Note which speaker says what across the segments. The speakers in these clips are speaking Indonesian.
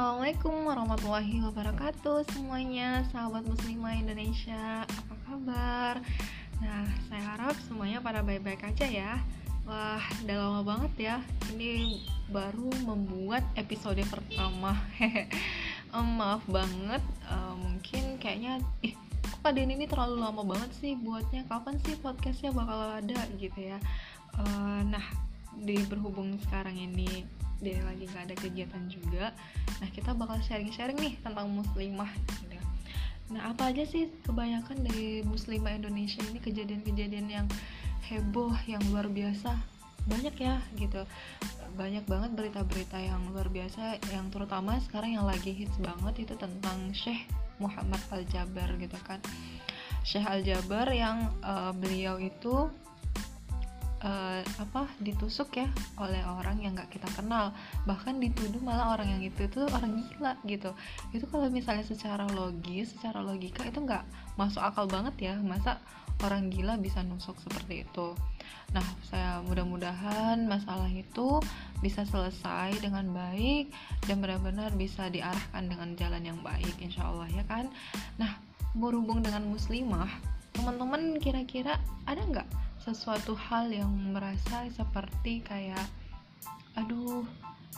Speaker 1: Assalamualaikum warahmatullahi wabarakatuh semuanya Sahabat muslimah Indonesia Apa kabar? Nah saya harap semuanya pada baik-baik aja ya. Wah udah lama banget ya Ini baru membuat episode pertama. Um, Maaf banget uh, Mungkin kayaknya Ih kok Kak ini terlalu lama banget sih buatnya? Kapan sih podcastnya bakal ada gitu ya? Uh, Nah di berhubung sekarang ini dia lagi nggak ada kegiatan juga. Nah kita bakal sharing-sharing nih tentang muslimah gitu. nah apa aja sih kebanyakan dari muslimah Indonesia ini kejadian-kejadian yang heboh yang luar biasa? Banyak ya gitu. Banyak banget berita-berita yang luar biasa yang terutama sekarang yang lagi hits banget itu tentang Syekh Muhammad Al Jabar gitu kan. Syekh Al Jabar yang uh, beliau itu uh, apa ditusuk ya oleh orang yang nggak kita kenal. Bahkan dituduh malah orang yang itu tuh orang gila gitu. Itu kalau misalnya secara logis secara logika itu nggak masuk akal banget ya. Masa orang gila bisa nusuk seperti itu? Nah saya mudah-mudahan masalah itu bisa selesai dengan baik dan benar-benar bisa diarahkan dengan jalan yang baik insya Allah ya kan? Nah berhubung dengan muslimah teman-teman kira-kira ada nggak sesuatu hal yang merasa seperti kayak aduh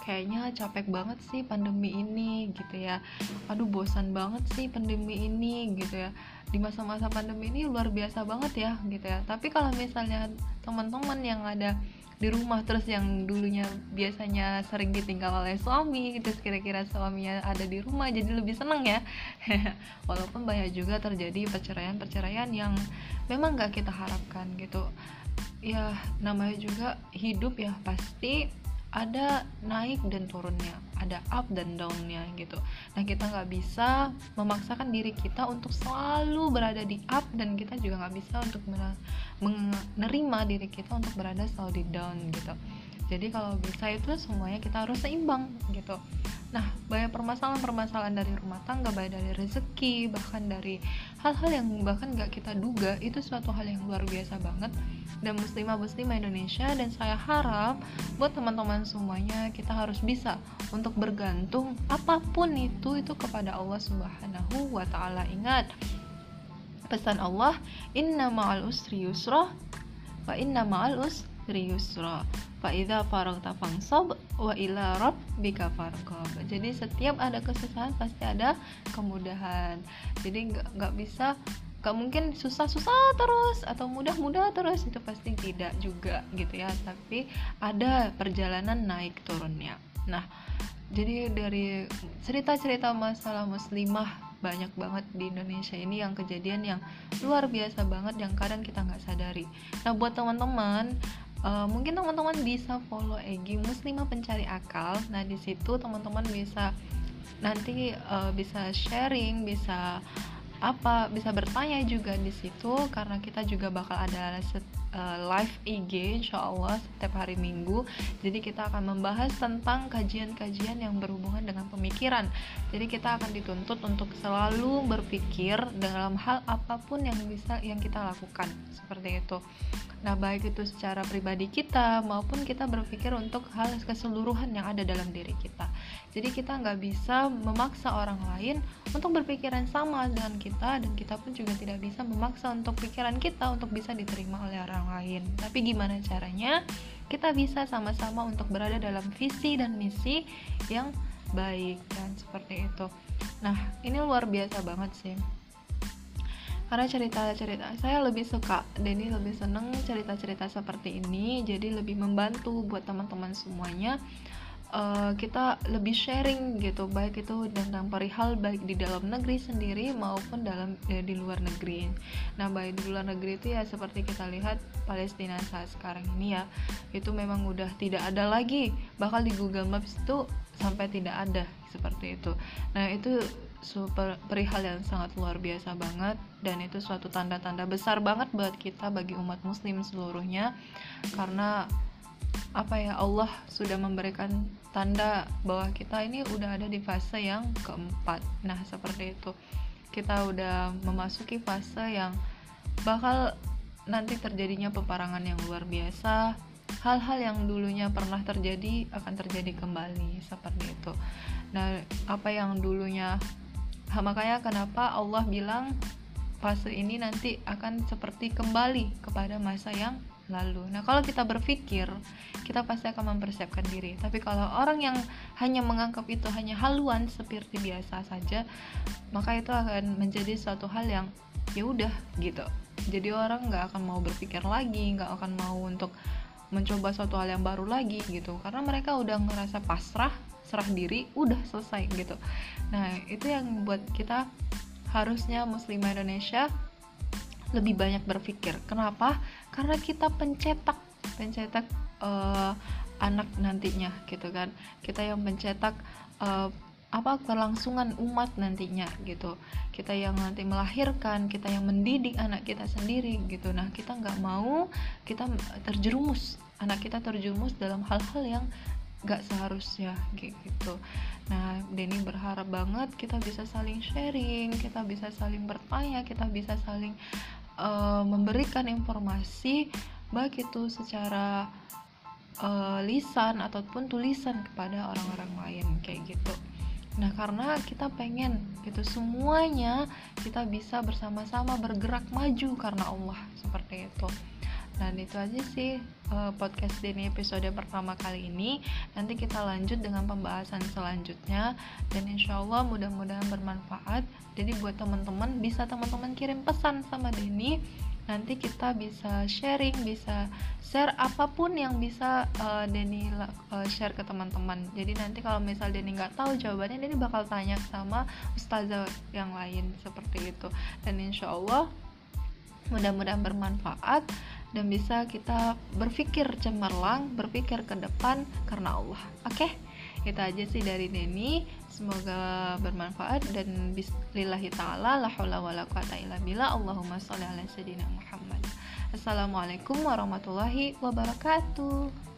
Speaker 1: kayaknya capek banget sih pandemi ini gitu ya. Aduh bosan banget sih pandemi ini gitu ya. Di masa-masa pandemi ini luar biasa banget ya gitu ya. Tapi kalau misalnya teman-teman yang ada di rumah terus yang dulunya biasanya sering ditinggal oleh suami terus kira-kira suaminya ada di rumah jadi lebih seneng ya. Walaupun banyak juga terjadi perceraian-perceraian yang memang gak kita harapkan gitu. Ya namanya juga hidup ya pasti ada naik dan turunnya ada up dan downnya gitu. Nah kita nggak bisa memaksakan diri kita untuk selalu berada di up dan kita juga nggak bisa untuk menerima diri kita untuk berada selalu di down gitu. Jadi kalau bisa itu semuanya kita harus seimbang gitu. Nah banyak permasalahan-permasalahan dari rumah tangga banyak dari rezeki bahkan dari hal-hal yang bahkan nggak kita duga itu suatu hal yang luar biasa banget dan muslimah muslimah Indonesia dan saya harap buat teman-teman semuanya kita harus bisa untuk bergantung apa pun itu itu kepada Allah Subhanahu wa taala. Ingat pesan Allah, "Inna ma'al usri yusra wa inna ma'al usri yusra." Fa idza faragta fansab wa ila rabbika farghab. Jadi setiap ada kesusahan pasti ada kemudahan. Jadi nggak bisa gak mungkin susah-susah terus atau mudah-mudah terus itu pasti tidak juga gitu ya tapi ada perjalanan naik turunnya nah jadi dari cerita-cerita masalah muslimah banyak banget di Indonesia ini yang kejadian yang luar biasa banget yang kadang kita nggak sadari nah buat teman-teman uh, mungkin teman-teman bisa follow Egi Muslimah Pencari Akal. Nah di situ teman-teman bisa nanti uh, bisa sharing bisa apa bisa bertanya juga di situ karena kita juga bakal ada uh, live IG insya Allah setiap hari Minggu. Jadi kita akan membahas tentang kajian-kajian yang berhubungan dengan pemikiran. Jadi kita akan dituntut untuk selalu berpikir dalam hal apa pun yang bisa yang kita lakukan. Seperti itu. Nah, baik itu secara pribadi kita maupun kita berpikir untuk hal keseluruhan yang ada dalam diri kita. Jadi kita nggak bisa memaksa orang lain untuk berpikiran sama dengan kita dan kita pun juga tidak bisa memaksa untuk pikiran kita untuk bisa diterima oleh orang lain. Tapi gimana caranya? Kita bisa sama-sama untuk berada dalam visi dan misi yang baik dan seperti itu. Nah, ini luar biasa banget sih karena cerita-cerita saya lebih suka Denny lebih seneng cerita-cerita seperti ini jadi lebih membantu buat teman-teman semuanya uh, kita lebih sharing gitu baik itu tentang perihal baik di dalam negeri sendiri maupun dalam ya, di luar negeri. Nah baik di luar negeri itu ya seperti kita lihat Palestina saat sekarang ini ya itu memang udah tidak ada lagi. Bakal di Google Maps itu sampai tidak ada seperti itu. Nah itu super perihal yang sangat luar biasa banget dan itu suatu tanda-tanda besar banget buat kita bagi umat muslim seluruhnya. Karena apa ya Allah sudah memberikan tanda bahwa kita ini udah ada di fase yang keempat. Nah seperti itu. Kita udah memasuki fase yang bakal nanti terjadinya peparangan yang luar biasa. Hal-hal yang dulunya pernah terjadi akan terjadi kembali seperti itu. Nah apa yang dulunya makanya kenapa Allah bilang fase ini nanti akan seperti kembali kepada masa yang lalu. Nah, kalau kita berpikir, kita pasti akan mempersiapkan diri. Tapi kalau orang yang hanya menganggap itu hanya haluan seperti biasa saja, maka itu akan menjadi suatu hal yang ya udah gitu. Jadi orang nggak akan mau berpikir lagi, nggak akan mau untuk mencoba suatu hal yang baru lagi gitu. Karena mereka udah ngerasa pasrah, serah diri, udah selesai gitu. Nah, itu yang buat kita harusnya muslimah Indonesia lebih banyak berpikir. Kenapa? Karena kita pencetak, pencetak uh, anak nantinya, gitu kan. Kita yang mencetak uh, apa kelangsungan umat nantinya gitu. Kita yang nanti melahirkan kita yang mendidik anak kita sendiri gitu. Nah kita nggak mau kita terjerumus anak kita terjerumus dalam hal-hal yang nggak seharusnya gitu. Nah Denny berharap banget kita bisa saling sharing kita bisa saling bertanya kita bisa saling uh, memberikan informasi baik itu secara uh, lisan ataupun tulisan kepada orang-orang lain kayak gitu. Nah, karena kita pengen itu semuanya kita bisa bersama-sama bergerak maju karena Allah seperti itu dan itu aja sih uh, podcast ini episode pertama kali ini. Nanti kita lanjut dengan pembahasan selanjutnya. Dan insya Allah mudah-mudahan bermanfaat. Jadi buat teman-teman bisa teman-teman kirim pesan sama Denny nanti kita bisa sharing bisa share apa pun yang bisa uh, Denny uh, share ke teman-teman. Jadi nanti kalau misal Denny nggak tahu jawabannya Denny bakal tanya sama ustazah yang lain seperti itu. Dan insya Allah mudah-mudahan bermanfaat dan bisa kita berpikir cemerlang, berpikir ke depan karena Allah. Oke, okay? itu aja sih dari Denny. Semoga bermanfaat dan bismillahi taala la haula wala quwata illa billah. Allahumma shalli ala sayyidina Muhammad. Assalamualaikum warahmatullahi wabarakatuh.